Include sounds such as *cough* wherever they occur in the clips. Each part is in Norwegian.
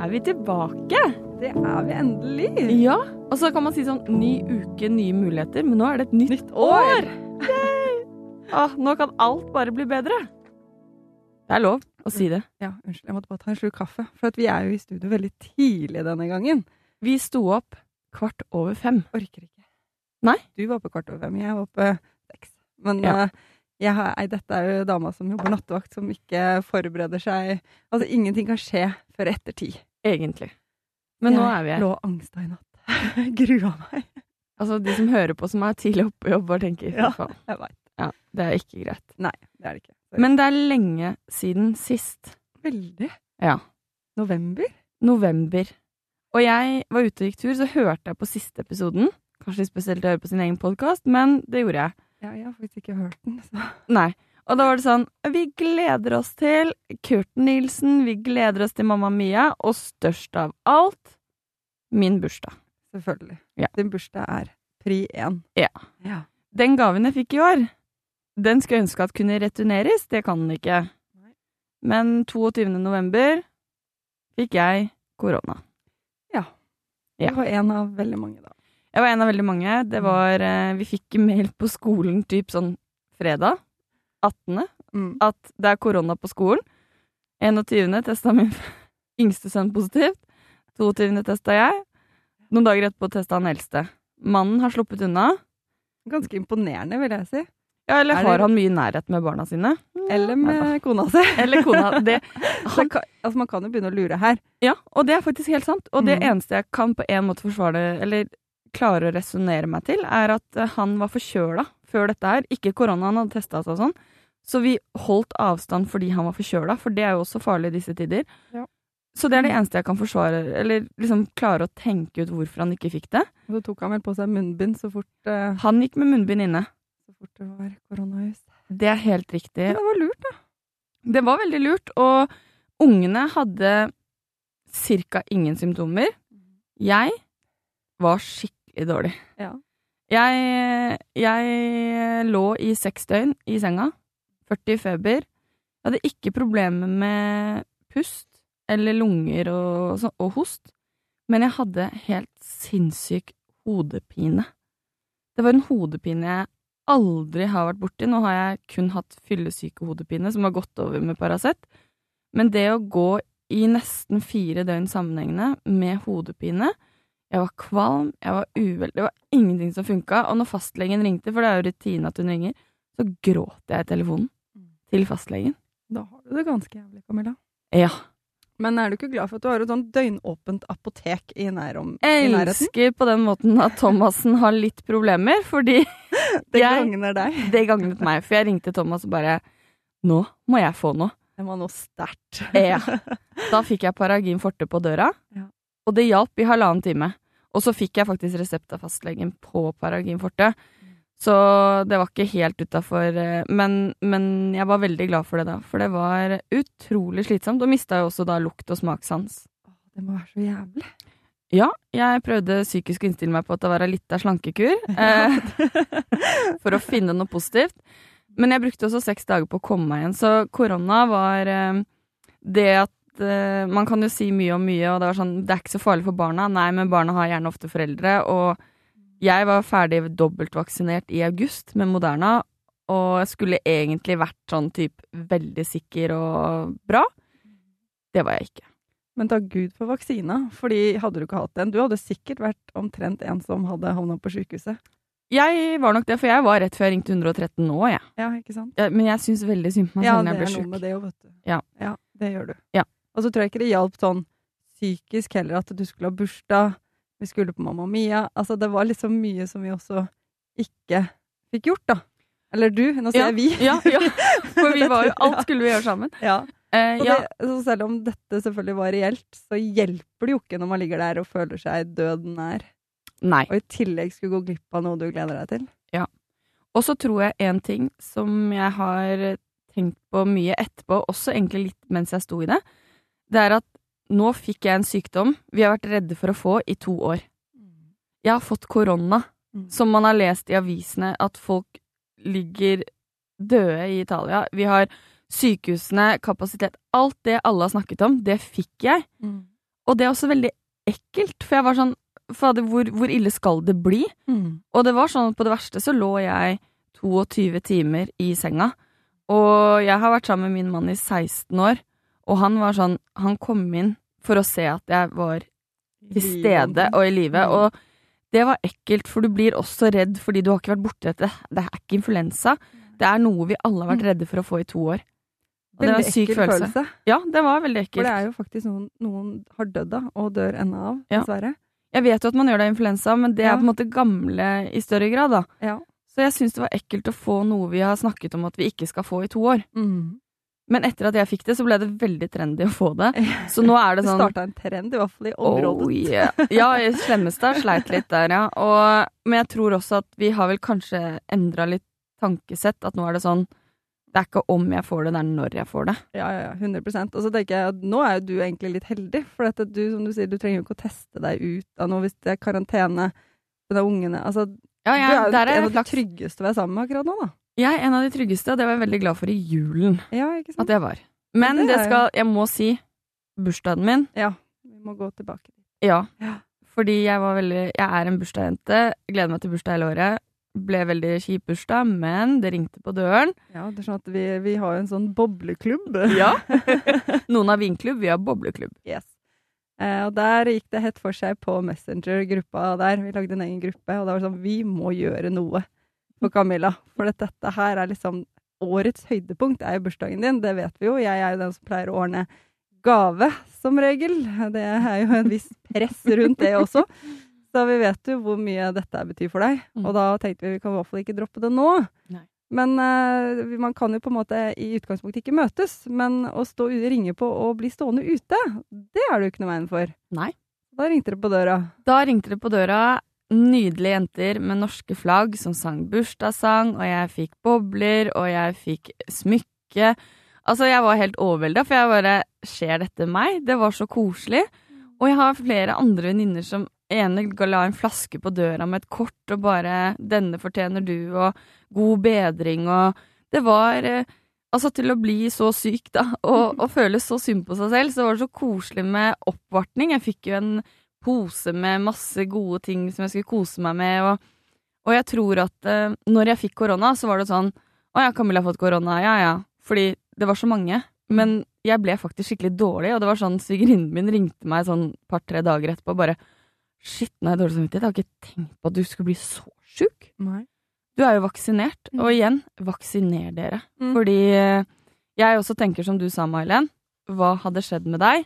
Er vi tilbake! Det er vi endelig! Ja, Og så kan man si sånn ny uke, nye muligheter, men nå er det et nytt, år! Yay! Åh, nå kan alt bare bli bedre. Det er lov å si det. Ja, unnskyld, jeg måtte bare ta en slurk kaffe. For at vi er jo i studio veldig tidlig denne gangen. Vi sto opp kvart over fem. Orker ikke. Nei? Du var oppe kvart over fem, jeg var oppe seks. Men Ja. eh, jeg har, dette er jo dama som jobber nattevakt, som ikke forbereder seg Altså, ingenting kan skje før etter ti. Egentlig. Men nå er vi Jeg lå angsta i natt. *laughs* Grua meg. Altså, de som hører på som er tidlig oppe og jobber, tenker Ja. Jeg veit. Ja, det er ikke greit. Nei, det er det ikke. Sorry. Men det er lenge siden sist. veldig. Ja. November? November. Og jeg var ute og gikk tur, så hørte jeg på siste episoden. Kanskje spesielt å høre på sin egen podkast, men det gjorde jeg. Ja, jeg har faktisk ikke hørt den. Så. Nei. Og da var det sånn Vi gleder oss til Kurt Nilsen, vi gleder oss til Mamma Mia, og størst av alt min bursdag. Selvfølgelig. Ja. Din bursdag er pri én. Ja. ja. Den gaven jeg fikk i år, den skulle jeg ønske at kunne returneres. Det kan den ikke. Nei. Men 22. november fikk jeg korona. Ja. Ja. Du var en av veldig mange, da. Jeg var en av veldig mange. Det var eh, Vi fikk mail på skolen typ sånn fredag. 18. Mm. At det er korona på skolen. 21. testa min *laughs* yngste sønn positivt. 22. testa jeg. Noen dager etterpå testa han eldste. Mannen har sluppet unna. Ganske imponerende, vil jeg si. Ja, eller Er det- har han mye nærhet med barna sine? Eller Neida. med kona si. *laughs* Eller kona. Det, *laughs* han... kan, altså, man kan jo begynne å lure her. ja, og det er faktisk helt sant. Og det Mm. eneste jeg kan på en måte forsvare eller klare å resonnere meg til, er at eh, han var forkjøla før dette her. Ikke korona, han hadde testa seg og sånn. Så vi holdt avstand fordi han var forkjøla, for det er jo også farlig i disse tider. Ja. Så det er det eneste jeg kan forsvare, eller liksom klare å tenke ut hvorfor han ikke fikk det. Og så tok han vel på seg munnbind så fort, uh, Han gikk med munnbind inne. så fort det var koronahus. Det er helt riktig. Men det var lurt, da. Det var veldig lurt, og ungene hadde ca. ingen symptomer. Jeg var skikkelig dårlig. Ja. Jeg, jeg lå i seks døgn i senga. 40 i feber. Jeg hadde ikke problemer med pust eller lunger og, og host, men jeg hadde helt sinnssyk hodepine. Det var en hodepine jeg aldri har vært borti. Nå har jeg kun hatt fyllesyke hodepine, som har gått over med Paracet. Men det å gå i nesten fire døgn sammenhengende med hodepine Jeg var kvalm, jeg var uvel, det var ingenting som funka. Og når fastlegen ringte, for det er jo rutine at hun ringer, så gråt jeg i telefonen til fastlegen. Da har du det ganske jævlig, Camilla. Ja. Men er du ikke glad for at du har et sånn døgnåpent apotek i, nærom, i Jeg nærheten? elsker på den måten at Thomassen har litt problemer, fordi *laughs* Det jeg- gagner deg. *laughs* det gagnet meg. For jeg ringte Thomas og bare Nå må jeg få noe. Det var noe sterkt. Ja. *laughs* Da fikk jeg Paragin forte på døra, Ja. og det hjalp i halvannen time. Og så fikk jeg faktisk resept av fastlegen på Paragin forte. Så det var ikke helt utafor, men, men jeg var veldig glad for det da. For det var utrolig slitsomt, og mista jo også da lukt og smakssans. Det må være så jævlig. Ja, jeg prøvde psykisk å innstille meg på at det var ei lita slankekur. *laughs* Eh, *laughs* for å finne noe positivt. Men jeg brukte også seks dager på å komme meg igjen, så korona var eh, det at eh, Man kan jo si mye om mye, og det var sånn Det er ikke så farlig for barna. Nei, men barna har gjerne ofte foreldre, og jeg var ferdig dobbeltvaksinert i august med Moderna, og jeg skulle egentlig vært sånn type veldig sikker og bra. Det var jeg ikke. Men takk Gud for vaksina, fordi hadde du ikke hatt den Du hadde sikkert vært omtrent en som hadde havna på sykehuset. Jeg var nok det, for jeg var rett før jeg ringte 113 nå, jeg. Ja, ikke sant? Ja, men jeg syns veldig synd på meg Ja, selv det når jeg er noe med det òg, vet du. Ja. Ja. det gjør du. Ja. Og så tror jeg ikke det hjalp sånn psykisk heller, at du skulle ha bursdag, vi skulle på Mamma Mia. Altså, det var liksom mye som vi også ikke fikk gjort, da. Eller du, nå sier Ja, jeg vi. Ja, ja, *laughs* for vi var jo Alt skulle vi gjøre sammen. Ja. Eh, Så, ja, det, så selv om dette selvfølgelig var reelt, så hjelper det jo ikke når man ligger der og føler seg døden nær. nei. Og i tillegg skulle gå glipp av noe du gleder deg til. Ja. Og så tror jeg en ting som jeg har tenkt på mye etterpå, også egentlig litt mens jeg sto i det, det er at nå fikk jeg en sykdom vi har vært redde for å få i to år. Jeg har fått korona, Mm. som man har lest i avisene at folk ligger døde i Italia. Vi har sykehusene, kapasitet Alt det alle har snakket om, det fikk jeg. Og det er også veldig ekkelt, for jeg var sånn Fader, hvor, hvor ille skal det bli? Og det var sånn at på det verste så lå jeg 22 timer i senga. Og jeg har vært sammen med min mann i 16 år, og han var sånn Han kom inn for å se at jeg var til stede og i live. Mm. Og det var ekkelt, for du blir også redd fordi du har ikke vært borti dette. Det er ikke influensa. Det er noe vi alle har vært redde for å få i to år. Og det var Mm. En syk følelse. følelse. Ja, det var veldig ekkelt. For det er jo faktisk noen, noen har dødd av, og dør ennå av, Ja. dessverre. Jeg vet jo at man gjør det av influensa, men det er på en måte gamle i større grad, da. Ja. Så jeg syns det var ekkelt å få noe vi har snakket om at vi ikke skal få i to år. Mm. Men etter at jeg fikk det, så ble det veldig trendy å få det. *laughs* Så nå er det Det Du starta en trend, i hvert fall i området. Oh, yeah. Ja, i Slemmestad sleit litt der, ja. Og, men jeg tror også at vi har vel kanskje endra litt tankesett. At nå er det sånn Det er ikke om jeg får det, det er når jeg får det. Ja, ja, ja, 100 Og så tenker jeg at nå er jo du egentlig litt heldig, for at du, som du sier, du trenger jo ikke å teste deg ut av noe hvis det er karantene. Det er ungene Altså, Ja, du er jo en av de tryggeste å være sammen med akkurat nå, da. Jeg en av de tryggeste, og det var jeg veldig glad for i julen. Ja, ikke sant? At jeg var. Men det det, skal Jeg må si bursdagen min, Ja. Vi må gå tilbake. ja. Ja. Fordi jeg var veldig Jeg er en bursdagsjente. Gleder meg til bursdag hele året. Ble veldig kjip bursdag, men det ringte på døren. Ja, det er sånn at vi, vi har jo en sånn bobleklubb. *laughs* Ja. *laughs* Noen har vinklubb, vi har bobleklubb. Yes. Eh, og der gikk det hett for seg på Messenger-gruppa der. Vi lagde en egen gruppe, og da var det sånn Vi må gjøre noe for Camilla. For dette her er liksom Årets høydepunkt er jo bursdagen din, det vet vi jo. Jeg er jo den som pleier å ordne gave, som regel. Det er jo en viss press rundt det også. Så vi vet jo hvor mye dette betyr for deg. Mm. Og da tenkte vi vi kan i hvert fall ikke droppe det nå. Nei. Men uh, man kan jo på en måte i utgangspunktet ikke møtes. Men å stå ringe på og bli stående ute, det er det jo ikke noe veien for. Nei. Da ringte det på døra. Da ringte det på døra nydelige jenter med norske flagg som sang bursdagssang, og jeg fikk bobler, og jeg fikk smykke. Altså, jeg var helt overvelda, for jeg bare Skjer dette meg? Det var så koselig. Og jeg har flere andre venninner som ene la en flaske på døra med et kort og bare 'Denne fortjener du', og 'God bedring', og Det var eh, Altså, til å bli så syk, da, og, og føle så synd på seg selv, så var det så koselig med oppvartning. Jeg fikk jo en pose med masse gode ting som jeg skulle kose meg med, og, og jeg tror at uh, når jeg fikk korona, så var det sånn Å ja, Camilla har fått korona, ja ja. Fordi det var så mange. Men jeg ble faktisk skikkelig dårlig, og det var sånn svigerinnen min ringte meg sånn par-tre dager etterpå bare Shit, nå har jeg dårlig samvittighet. Jeg har ikke tenkt på at du skulle bli så sjuk. Du er jo vaksinert. Mm. Og igjen, vaksiner dere. Mm. Fordi eh, jeg også tenker som du sa, Mailen. Hva hadde skjedd med deg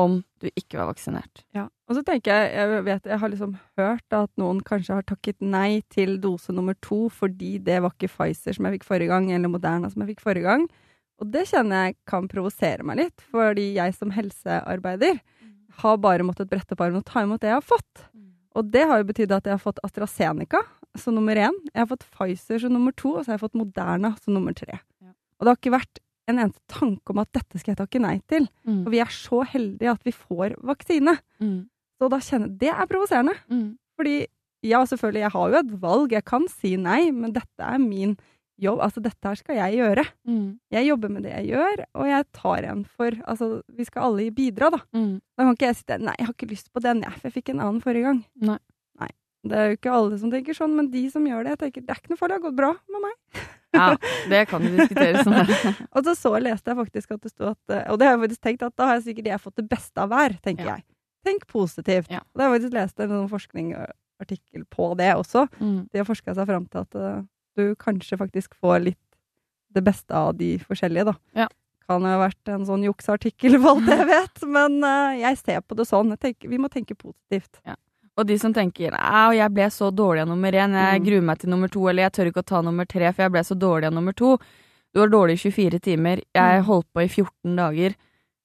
om du ikke var vaksinert? Ja. Og så tenker jeg, jeg vet, jeg har liksom hørt at noen kanskje har takket nei til dose nummer to fordi det var ikke Pfizer som jeg fikk forrige gang, eller Moderna som jeg fikk forrige gang. Og det kjenner jeg kan provosere meg litt, fordi jeg som helsearbeider har bare måttet brette opp armen og ta imot det jeg har fått. Og det har jo betydd at jeg har fått AstraZeneca som nummer én, jeg har fått Pfizer som nummer to, og så har jeg fått Moderna som nummer tre. Og det har ikke vært en eneste tanke om at dette skal jeg takke nei til. Mm. Og vi er så heldige at vi får vaksine. Mm. Så da kjenner Det er provoserende. Mm. Fordi ja, selvfølgelig, jeg har jo et valg. Jeg kan si nei, men dette er min jobb. Altså, dette her skal jeg gjøre. Mm. Jeg jobber med det jeg gjør, og jeg tar en for Altså, vi skal alle bidra, da. Mm. Da kan ikke jeg sitte Nei, jeg har ikke lyst på den, jeg, for jeg fikk en annen forrige gang. Nei. Nei. Det er jo ikke alle som tenker sånn, men de som gjør det, jeg tenker det er ikke noe farlig, det har gått bra med meg. *laughs* Ja, det kan jo diskuteres. sånn. *laughs* Og så, så leste jeg faktisk at det sto at eh, Og det har jeg faktisk tenkt at da har jeg sikkert jeg fått det beste av hver, tenker Ja. jeg. Tenk positivt. Ja. Og da har jeg faktisk lest en sånn forskningsartikkel på det også. Mm. De har forska seg fram til at eh, du kanskje faktisk får litt det beste av de forskjellige, da. Ja. Kan jo ha vært en sånn jukseartikkel, *laughs* for alt jeg vet, men eh, jeg ser på det sånn. Tenker, vi må tenke positivt. Og de som tenker at jeg ble så dårlig av nummer én, jeg Mm. gruer meg til nummer to, eller jeg tør ikke å ta nummer tre, for jeg ble så dårlig av nummer to. Du var dårlig i 24 timer. Jeg Mm. holdt på i 14 dager.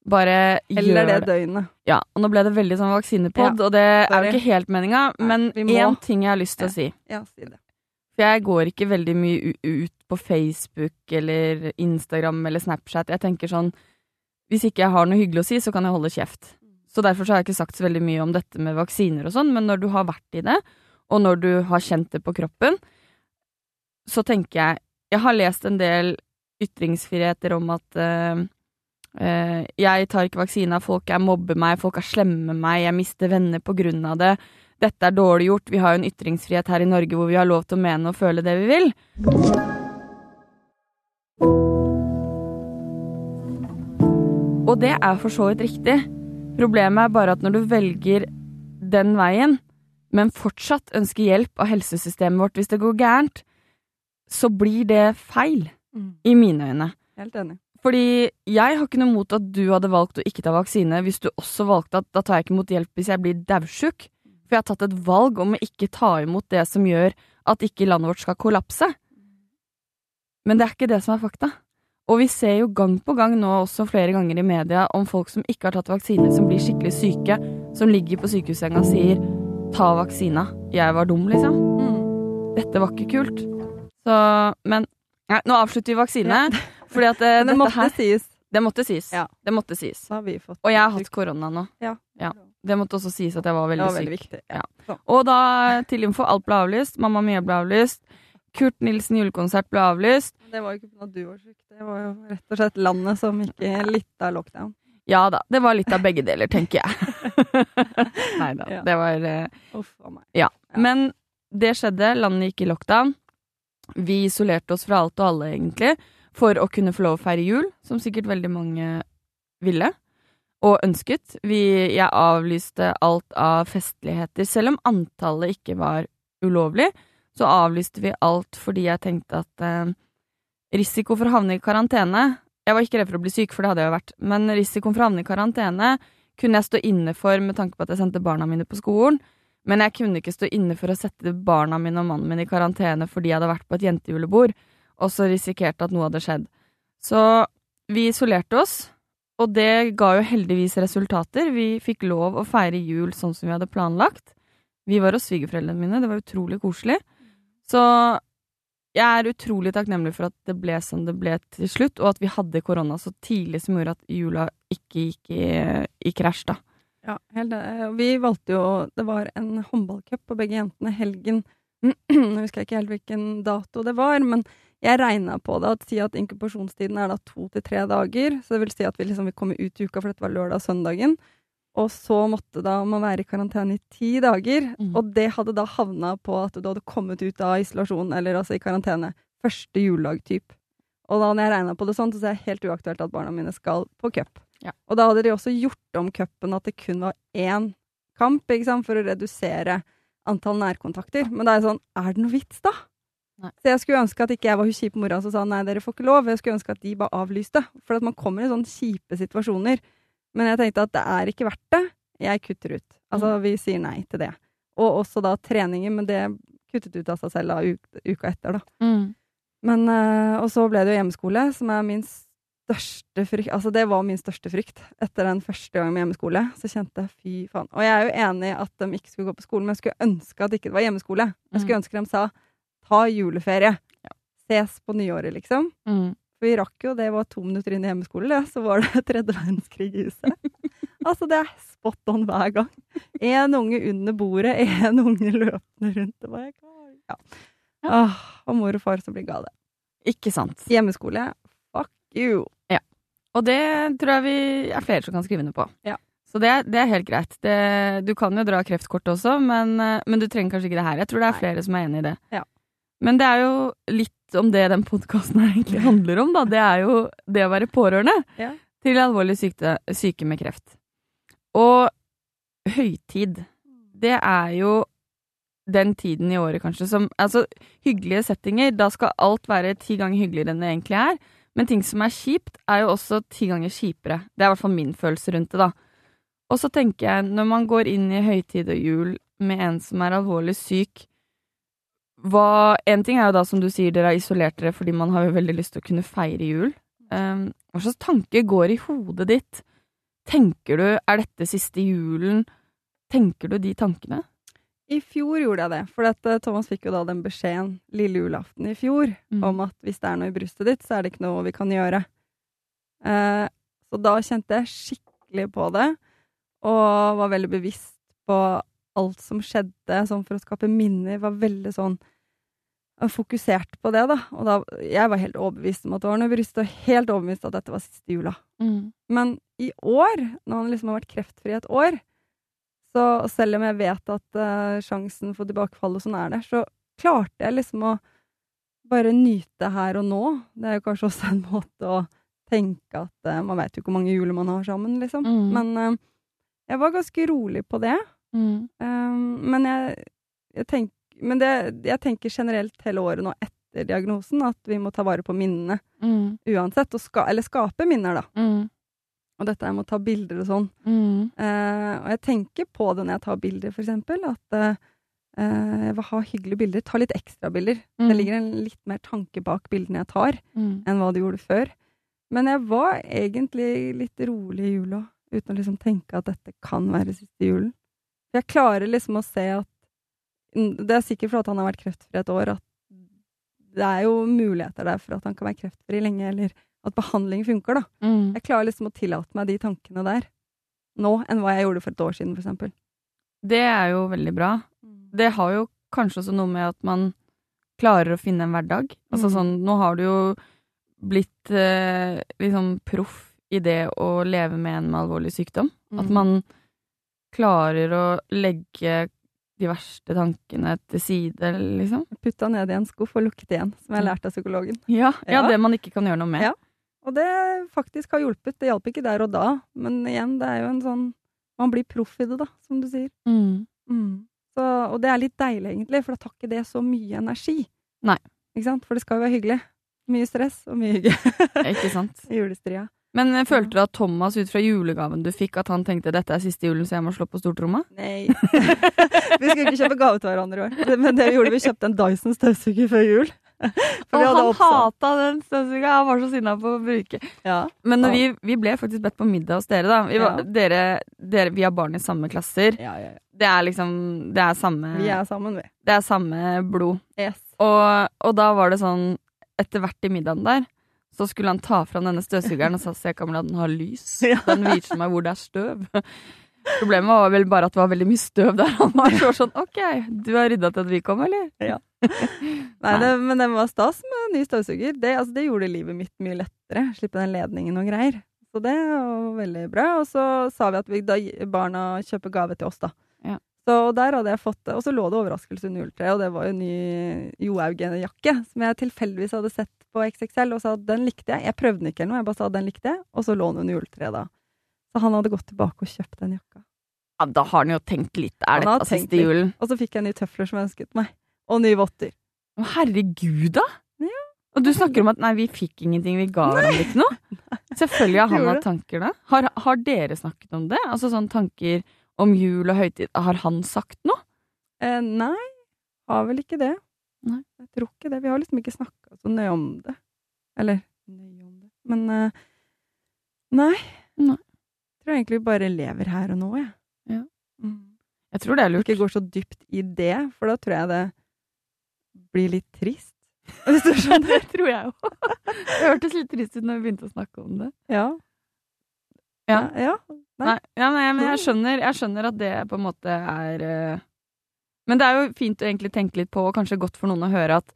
Bare Eller gjør det døgnet. Ja, og nå ble det veldig sånn vaksinepod, og det er jo ikke helt meninga, men én ting jeg har lyst til å si. Ja, si det. For jeg går ikke veldig mye ut på Facebook eller Instagram eller Snapchat. Jeg tenker sånn Hvis ikke jeg har noe hyggelig å si, så kan jeg holde kjeft. Så derfor så har jeg ikke sagt så veldig mye om dette med vaksiner og sånn, men når du har vært i det, og når du har kjent det på kroppen, så tenker jeg Jeg har lest en del ytringsfriheter om at uh, uh, jeg tar ikke vaksina, folk er mobber meg, folk er slemme med meg, jeg mister venner på grunn av det. Dette er dårlig gjort. Vi har jo en ytringsfrihet her i Norge hvor vi har lov til å mene og føle det vi vil. Og det er for så vidt riktig. Problemet er bare at når du velger den veien, men fortsatt ønsker hjelp av helsesystemet vårt hvis det går gærent, så blir det feil, i mine øyne. Helt enig. Fordi jeg har ikke noe mot at du hadde valgt å ikke ta vaksine hvis du også valgte at da tar jeg ikke imot hjelp hvis jeg blir daudsjuk. For jeg har tatt et valg om å ikke ta imot det som gjør at ikke landet vårt skal kollapse. Men det er ikke det som er fakta. Og vi ser jo gang på gang nå også flere ganger i media om folk som ikke har tatt vaksine, som blir skikkelig syke, som ligger på sykehussenga og sier 'ta vaksina'. Jeg var dum, liksom. Dette var ikke kult. Så Men nei, nå avslutter vi vaksine. *laughs* Fordi at det, det måtte her sies. Det måtte sies. Ja. Det måtte sies. Har vi fått Og jeg har hatt korona nå. Ja. Ja. Det måtte også sies at jeg var Det veldig var syk. veldig viktig. Ja. Og da, til info, alt ble avlyst. Mamma Mia ble avlyst. Kurt Nilsen julekonsert ble avlyst. Det var jo ikke fordi du var syk, det var jo rett og slett landet som gikk i litt av lockdown. Ja da, det var litt av begge deler, tenker jeg. *laughs* Nei da, Ja. det var uh, Uff a meg. Ja. Ja. Men det skjedde, landet gikk i lockdown. Vi isolerte oss fra alt og alle, egentlig, for å kunne få lov å feire jul, som sikkert veldig mange ville og ønsket. Vi, jeg avlyste alt av festligheter, selv om antallet ikke var ulovlig. Så avlyste vi alt fordi jeg tenkte at eh, risiko for å havne i karantene Jeg var ikke redd for å bli syk, for det hadde jeg jo vært, men risikoen for å havne i karantene kunne jeg stå inne for med tanke på at jeg sendte barna mine på skolen. Men jeg kunne ikke stå inne for å sette barna mine og mannen min i karantene fordi jeg hadde vært på et jentejulebord, og så risikerte at noe hadde skjedd. Så vi isolerte oss, og det ga jo heldigvis resultater. Vi fikk lov å feire jul sånn som vi hadde planlagt. Vi var hos svigerforeldrene mine, det var utrolig koselig. Så jeg er utrolig takknemlig for at det ble som det ble til slutt, og at vi hadde korona så tidlig som gjorde at jula ikke gikk i, i krasj, da. Ja. Vi valgte jo Det var en håndballcup på begge jentene helgen. *clears throat* Nå husker jeg ikke helt hvilken dato det var, men jeg regna på det at si at inkubasjonstiden er da to til tre dager. Så det vil si at vi liksom vil komme ut i uka, for dette var lørdag og søndagen. Og så måtte da man være i karantene i ti dager. Mm. Og det hadde da havna på at du hadde kommet ut av isolasjon, eller altså i karantene, første juledag typ. Og da når jeg regna på det sånn, så er det helt uaktuelt at barna mine skal på cup. Ja. Og da hadde de også gjort om cupen at det kun var én kamp, ikke sant, for å redusere antall nærkontakter. Men da er det sånn, er det noe vits, da? Nei. Så jeg skulle ønske at ikke jeg var hun kjipe mora som sa nei, dere får ikke lov. Jeg skulle ønske at de bare avlyste. For at man kommer i sånne kjipe situasjoner. Men jeg tenkte at det er ikke verdt det. Jeg kutter ut. Altså, vi sier nei til det. Og også da treninger, men det kuttet ut av seg selv da, uka etter, da. Men, eh, og så ble det jo hjemmeskole, som er min største frykt Altså, det var min største frykt etter den første gangen med hjemmeskole. Så kjente jeg fy faen. Og jeg er jo enig i at de ikke skulle gå på skolen, men jeg skulle ønske at det ikke var hjemmeskole. Jeg skulle ønske de sa ta juleferie. Ses på nyåret, liksom. Mm. For vi rakk jo, det var to minutter inn i hjemmeskole, så var det *laughs* tredje verdenskrig i huset. altså, det er spot on hver gang. Én unge under bordet, én unge løpende rundt. Det var jeg klar. Ja. Åh, og mor og far som blir gale. Ikke sant. Hjemmeskole, fuck you. Ja. Og det tror jeg vi er flere som kan skrive under på. Ja. Så det, det er helt greit. Det, du kan jo dra kreftkortet også, men, eh, men du trenger kanskje ikke det her. Jeg tror det er Nei. flere som er enig i det. Ja. Men det er jo litt om det den podkasten egentlig handler om, da. Det er jo det å være pårørende Ja. til alvorlig syke, syke med kreft. Og høytid, det er jo den tiden i året kanskje som Altså, hyggelige settinger, da skal alt være ti ganger hyggeligere enn det egentlig er. Men ting som er kjipt, er jo også ti ganger kjipere. Det er i hvert fall min følelse rundt det, da. Og så tenker jeg, når man går inn i høytid og jul med en som er alvorlig syk, hva En ting er jo da, som du sier, dere har isolert dere fordi man har jo veldig lyst til å kunne feire jul. Um, hva slags tanke går i hodet ditt? Tenker du er dette siste julen? Tenker du de tankene? I fjor gjorde jeg det, for at Thomas fikk jo da den beskjeden lille julaften i fjor Mm. om at hvis det er noe i brystet ditt, så er det ikke noe vi kan gjøre. Eh, så da kjente jeg skikkelig på det, og var veldig bevisst på alt som skjedde, sånn for å skape minner, var veldig sånn eh, fokusert på det, da. Og da, jeg var helt overbevist om at det var noe bryst, og helt overbevist at dette var siste jula. Mm. Men i år, når han liksom har vært kreftfri et år, så selv om jeg vet at uh, sjansen for tilbakefall og sånn er der, så klarte jeg liksom å bare nyte her og nå. Det er jo kanskje også en *laughs* måte å tenke at uh, man vet jo ikke hvor mange juler man har sammen, liksom. Mm. Men uh, jeg var ganske rolig på det. Mm. Um, men jeg, jeg, tenk, men det, jeg tenker generelt hele året nå etter diagnosen at vi må ta vare på minnene Mm. uansett. Ska, eller skape minner, da. Mm. Og dette med å ta bilder og sånn. Mm. Eh, og jeg tenker på det når jeg tar bilder, for eksempel. At eh, jeg vil ha hyggelige bilder. Ta litt ekstra bilder. Det ligger en litt mer tanke bak bildene jeg tar, Mm. enn hva det gjorde før. Men jeg var egentlig litt rolig i jula, uten å liksom tenke at dette kan være siste julen. Jeg klarer liksom å se at Det er sikkert fordi han har vært kreftfri et år, at det er jo muligheter der for at han kan være kreftfri lenge, eller at behandling funker, da. Mm. Jeg klarer liksom å tillate meg de tankene der nå, enn hva jeg gjorde for et år siden, for eksempel. Det er jo veldig bra. Det har jo kanskje også noe med at man klarer å finne en hverdag. Altså Mm. sånn, nå har du jo blitt eh, liksom proff i det å leve med en med alvorlig sykdom. At Mm. man klarer å legge de verste tankene til side, liksom. Putta ned i en skuff og lukket igjen, som jeg lærte av psykologen. Ja, ja Ja. det man ikke kan gjøre noe med. Ja. Og det faktisk har hjulpet. Det hjalp ikke der og da, men igjen, det er jo en sånn Man blir proff i det, da, som du sier. Mm. Mm. Så, og det er litt deilig, egentlig, for da tar ikke det så mye energi. Nei. Ikke sant? For det skal jo være hyggelig. Mye stress og mye hygge Ikke sant? *laughs* i julestria. Men eh, følte du at Thomas ut fra julegaven du fikk, at han tenkte dette er siste julen, så jeg må slå på stortromma? Nei. *laughs* vi skulle ikke kjøpe gave til hverandre i år, men det vi gjorde, vi kjøpte en Dyson støvsuger før jul. *laughs* Og han hata den støvsugeren, han var så sinna på å bruke. Ja. Men vi, vi ble faktisk bedt på middag hos dere, da. Vi, var, Ja. dere, dere, vi har barn i samme klasser. Ja, ja, ja. Det er liksom Det er samme, Vi er sammen, vi. det er samme blod. Yes. Og, og da var det sånn Etter hvert i middagen der så skulle han ta fram denne støvsugeren og sa se, Camilla, den har lys. *laughs* Den viser meg hvor det er støv. *laughs* Problemet var vel bare at det var veldig mye støv der. Han var så sånn OK, du har rydda til at vi kom, eller? *laughs* Nei, det, men den var stas med ny støvsuger. Det, altså, det gjorde livet mitt mye lettere. Slippe den ledningen og greier. Så det var veldig bra. Og så sa vi at vi, da barna kjøper gave til oss, da. Så der hadde jeg fått det. Og så lå det overraskelse under juletreet, og det var jo ny Johaug-jakke som jeg tilfeldigvis hadde sett på XXL og sa at den likte jeg. Jeg prøvde den ikke eller noe, jeg bare sa at den likte jeg, og så lå den under juletreet da. Så han hadde gått tilbake og kjøpt den jakka. Ja, da har han jo tenkt litt. Er dette siste julen? Og så fikk jeg nye tøfler som jeg ønsket meg. Og nye votter. Å, herregud, da! Ja. Og du snakker om at nei, vi fikk ingenting, vi ga hverandre ikke noe. *laughs* Selvfølgelig har han hatt tanker, da. Har, har dere snakket om det? Altså sånne tanker om jul og høytid. Har han sagt noe? Eh, nei, har vel ikke det. Nei. Jeg tror ikke det. Vi har liksom ikke snakka så nøye om det. Eller nøye om det Men eh, nei. Nei. Jeg tror egentlig vi bare lever her og nå, jeg. Ja. Mm. Jeg tror det er lurt. Ikke går så dypt i det, for da tror jeg det blir litt trist. Hvis du skjønner? *laughs* det tror jeg jo. *laughs* Det hørtes litt trist ut når vi begynte å snakke om det. Ja. Ja. ja. Nei, ja, nei, men jeg skjønner, jeg skjønner at det på en måte er uh... Men det er jo fint å egentlig tenke litt på, og kanskje godt for noen å høre, at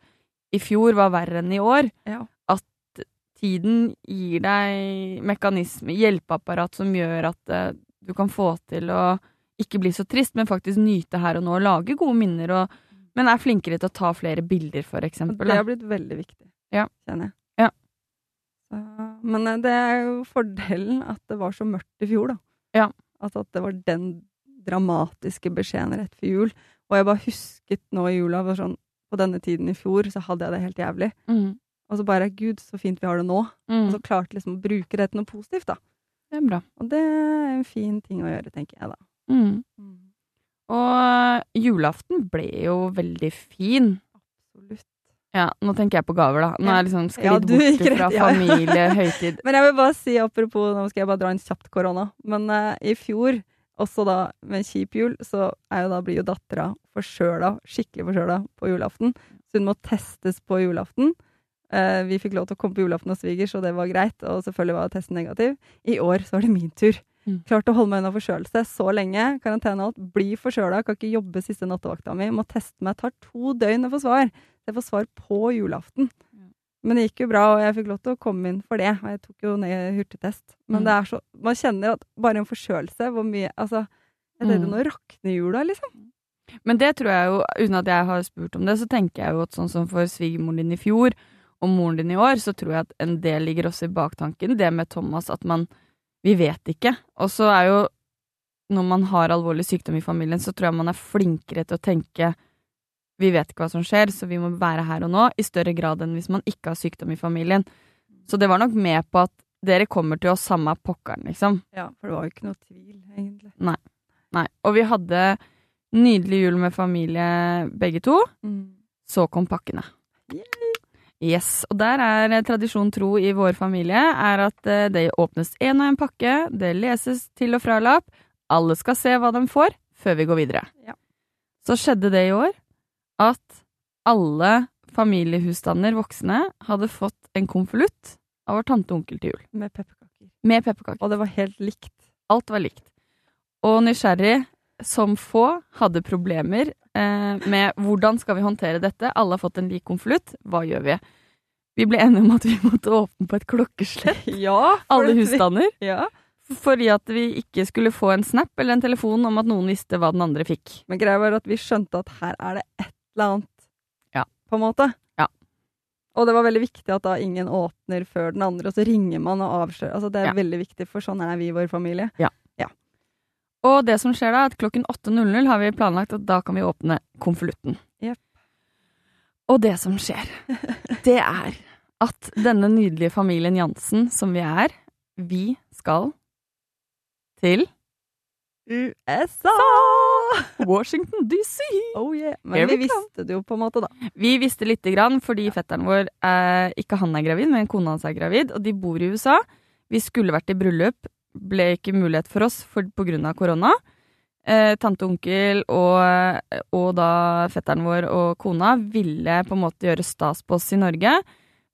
i fjor var verre enn i år. Ja. At tiden gir deg mekanisme, hjelpeapparat, som gjør at uh, du kan få til å ikke bli så trist, men faktisk nyte her og nå, og lage gode minner, og, men er flinkere til å ta flere bilder, for eksempel. det har blitt veldig viktig, Ja. kjenner jeg. Ja. Så, men eh, det er jo fordelen at det var så mørkt i fjor, da. Ja. Altså at det var den dramatiske beskjeden rett før jul. Og jeg bare husket nå i jula for sånn, På denne tiden i fjor så hadde jeg det helt jævlig. Mm. Og så bare Gud, så fint vi har det nå. Mm. Og så klarte liksom å bruke det til noe positivt, da. Det er bra. Og det er en fin ting å gjøre, tenker jeg da. Mm. Og julaften ble jo veldig fin. Ja, nå tenker jeg på gaver, da. Nå er jeg liksom Ja, sklidd du bort rett- fra ja, ja. familie, høytid. *laughs* Men jeg vil bare si apropos, nå skal jeg bare dra inn kjapt korona, men uh, i fjor, også da med kjip jul, så er jo da, blir jo dattera forkjøla, skikkelig forkjøla, på julaften. Så hun må testes på julaften. Uh, vi fikk lov til å komme på julaften hos svigers, og det var greit, og selvfølgelig var testen negativ. I år så var det min tur. Mm. Klarte å holde meg unna forkjølelse så lenge, karantene og alt, bli forkjøla, kan ikke jobbe siste nattevakta mi, må teste meg, tar to døgn å få svar. Jeg får svar på julaften. Men det gikk jo bra, og jeg fikk lov til å komme inn for det. Og jeg tok jo ned hurtigtest. Men Mm. det er så Man kjenner at bare en forkjølelse, hvor mye Altså, jeg tenkte Mm. nå rakner jula, liksom. Men det tror jeg jo, uten at jeg har spurt om det, så tenker jeg jo at sånn som for svigermoren din i fjor, og moren din i år, så tror jeg at en del ligger også i baktanken, det med Thomas, at man Vi vet ikke. Og så er jo Når man har alvorlig sykdom i familien, så tror jeg man er flinkere til å tenke Vi vet ikke hva som skjer, så vi må være her og nå, i større grad enn hvis man ikke har sykdom i familien. Så det var nok med på at dere kommer til oss samme pokkeren, liksom. Ja, for det var jo ikke noe tvil, egentlig. Nei. Og vi hadde nydelig jul med familie, begge to. Så kom pakkene. Yes, og der er tradisjon tro i vår familie er at eh, det åpnes én og en pakke, det leses til og fra-lapp, alle skal se hva de får, før vi går videre. Ja. Så skjedde det i år at alle familiehusstander voksne hadde fått en konvolutt av vår tante og onkel til jul, Med pepperkaker. med pepperkaker. Og det var helt likt. Alt var likt. Og nysgjerrig som få hadde problemer eh, med hvordan skal vi håndtere dette. Alle har fått en lik konvolutt. Hva gjør vi? Vi ble enige om at vi måtte åpne på et klokkeslett. *laughs* Ja! Alle husstander. husstander. *laughs* Ja. Fordi at vi ikke skulle få en snap eller en telefon om at noen visste hva den andre fikk. Men greia var at vi skjønte at her er det et eller annet. Ja. På en måte. Ja. Og det var veldig viktig at da ingen åpner før den andre, og så ringer man og avslører. Altså, det er Ja. veldig viktig, for sånn er vi i vår familie. Og det som skjer da, er at klokken 8.00 har vi planlagt at da kan vi åpne konvolutten. Yep. Og det som skjer, *laughs* det er at denne nydelige familien Jansen, som vi er, vi skal til USA! *laughs* Washington DC. Oh yeah. Here Men vi visste det jo på en måte, da. Vi visste lite grann fordi fetteren vår, eh, ikke han er gravid, men kona hans er gravid, og de bor i USA. Vi skulle vært i bryllup, ble ikke mulighet for oss for, på grunn av korona. Eh, tante og onkel og, og da fetteren vår og kona ville på en måte gjøre stas på oss i Norge.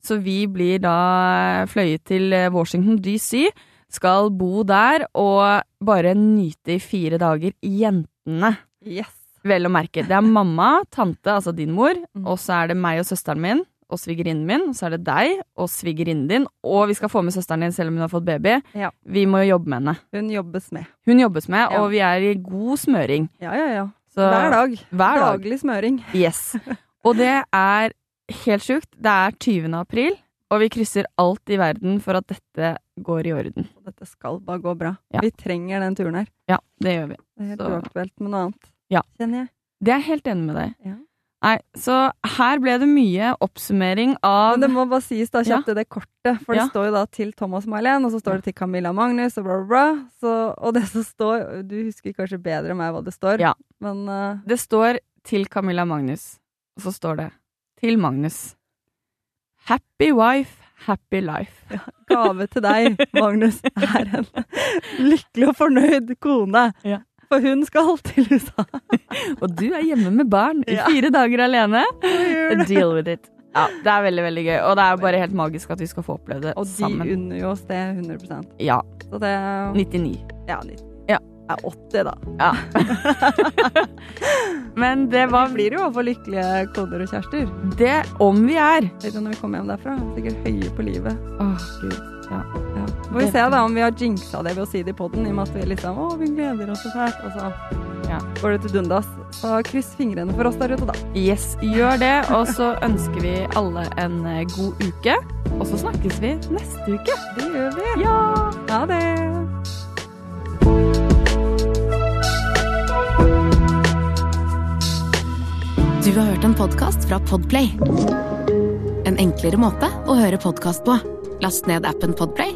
Så vi blir da fløyet til Washington DC, skal bo der og bare nyte i fire dager. Jentene. Yes. Vel å merke. Det er mamma, tante, altså din mor, Mm. og så er det meg og søsteren min og svigerinnen min, og så er det deg og svigerinnen din, og vi skal få med søsteren din selv om hun har fått baby. Ja. Vi må jo jobbe med henne. Hun jobbes med. Hun jobbes med, Ja. og vi er i god smøring. Ja, ja, ja. Så, Hver dag. Hver dag. Daglig smøring. *laughs* Yes. Og det er helt sjukt. Det er 20. april, og vi krysser alt i verden for at dette går i orden. Dette skal bare gå bra. Ja. Vi trenger den turen her. Ja, det gjør vi. Det er helt Så- uaktuelt med noe annet. Ja. Kjenner jeg. Det er jeg helt enig med deg. Ja. Nei, så her ble det mye oppsummering av Men det må bare sies, da, kjapt ja. det kortet. For Ja. det står jo da til Thomas May-Len, og så står det til Camilla Magnus, og bla, bla, bla. Så, og det som står Du husker kanskje bedre enn meg hva det står, Ja. men uh... Det står til Camilla Magnus, og så står det til Magnus. Happy wife, happy life. gave til deg, Magnus, *laughs* er en lykkelig og fornøyd kone. Ja. For hun skal til USA. *laughs* Og du er hjemme med barn i fire dager alene. Deal with it. Ja, det er veldig, veldig gøy. Og det er bare helt magisk at vi skal få oppleve det sammen. Og de unner jo oss det 100% Ja. Så det 99. Ja, 90. Ja. Ja, 80, da. Ja. *laughs* Men det Vi blir jo overfor lykkelige koder og kjærester. det om vi er. Når vi kommer hjem derfra? Sikkert høye på livet. Åh, gud. Ja. Ja. Får vi se da om vi har jinxa det ved å si det i poden, i og med at vi liksom Å, vi gleder oss så fælt. Og så Ja. går det til dundas. Så kryss fingrene for oss der ute, da. Yes, gjør det. Og så ønsker vi alle en eh, god uke. Og så snakkes vi neste uke. Det gjør vi. Ja! Ha det. Du har hørt en podkast fra Podplay. En enklere måte å høre podkast på. Last ned appen Podplay,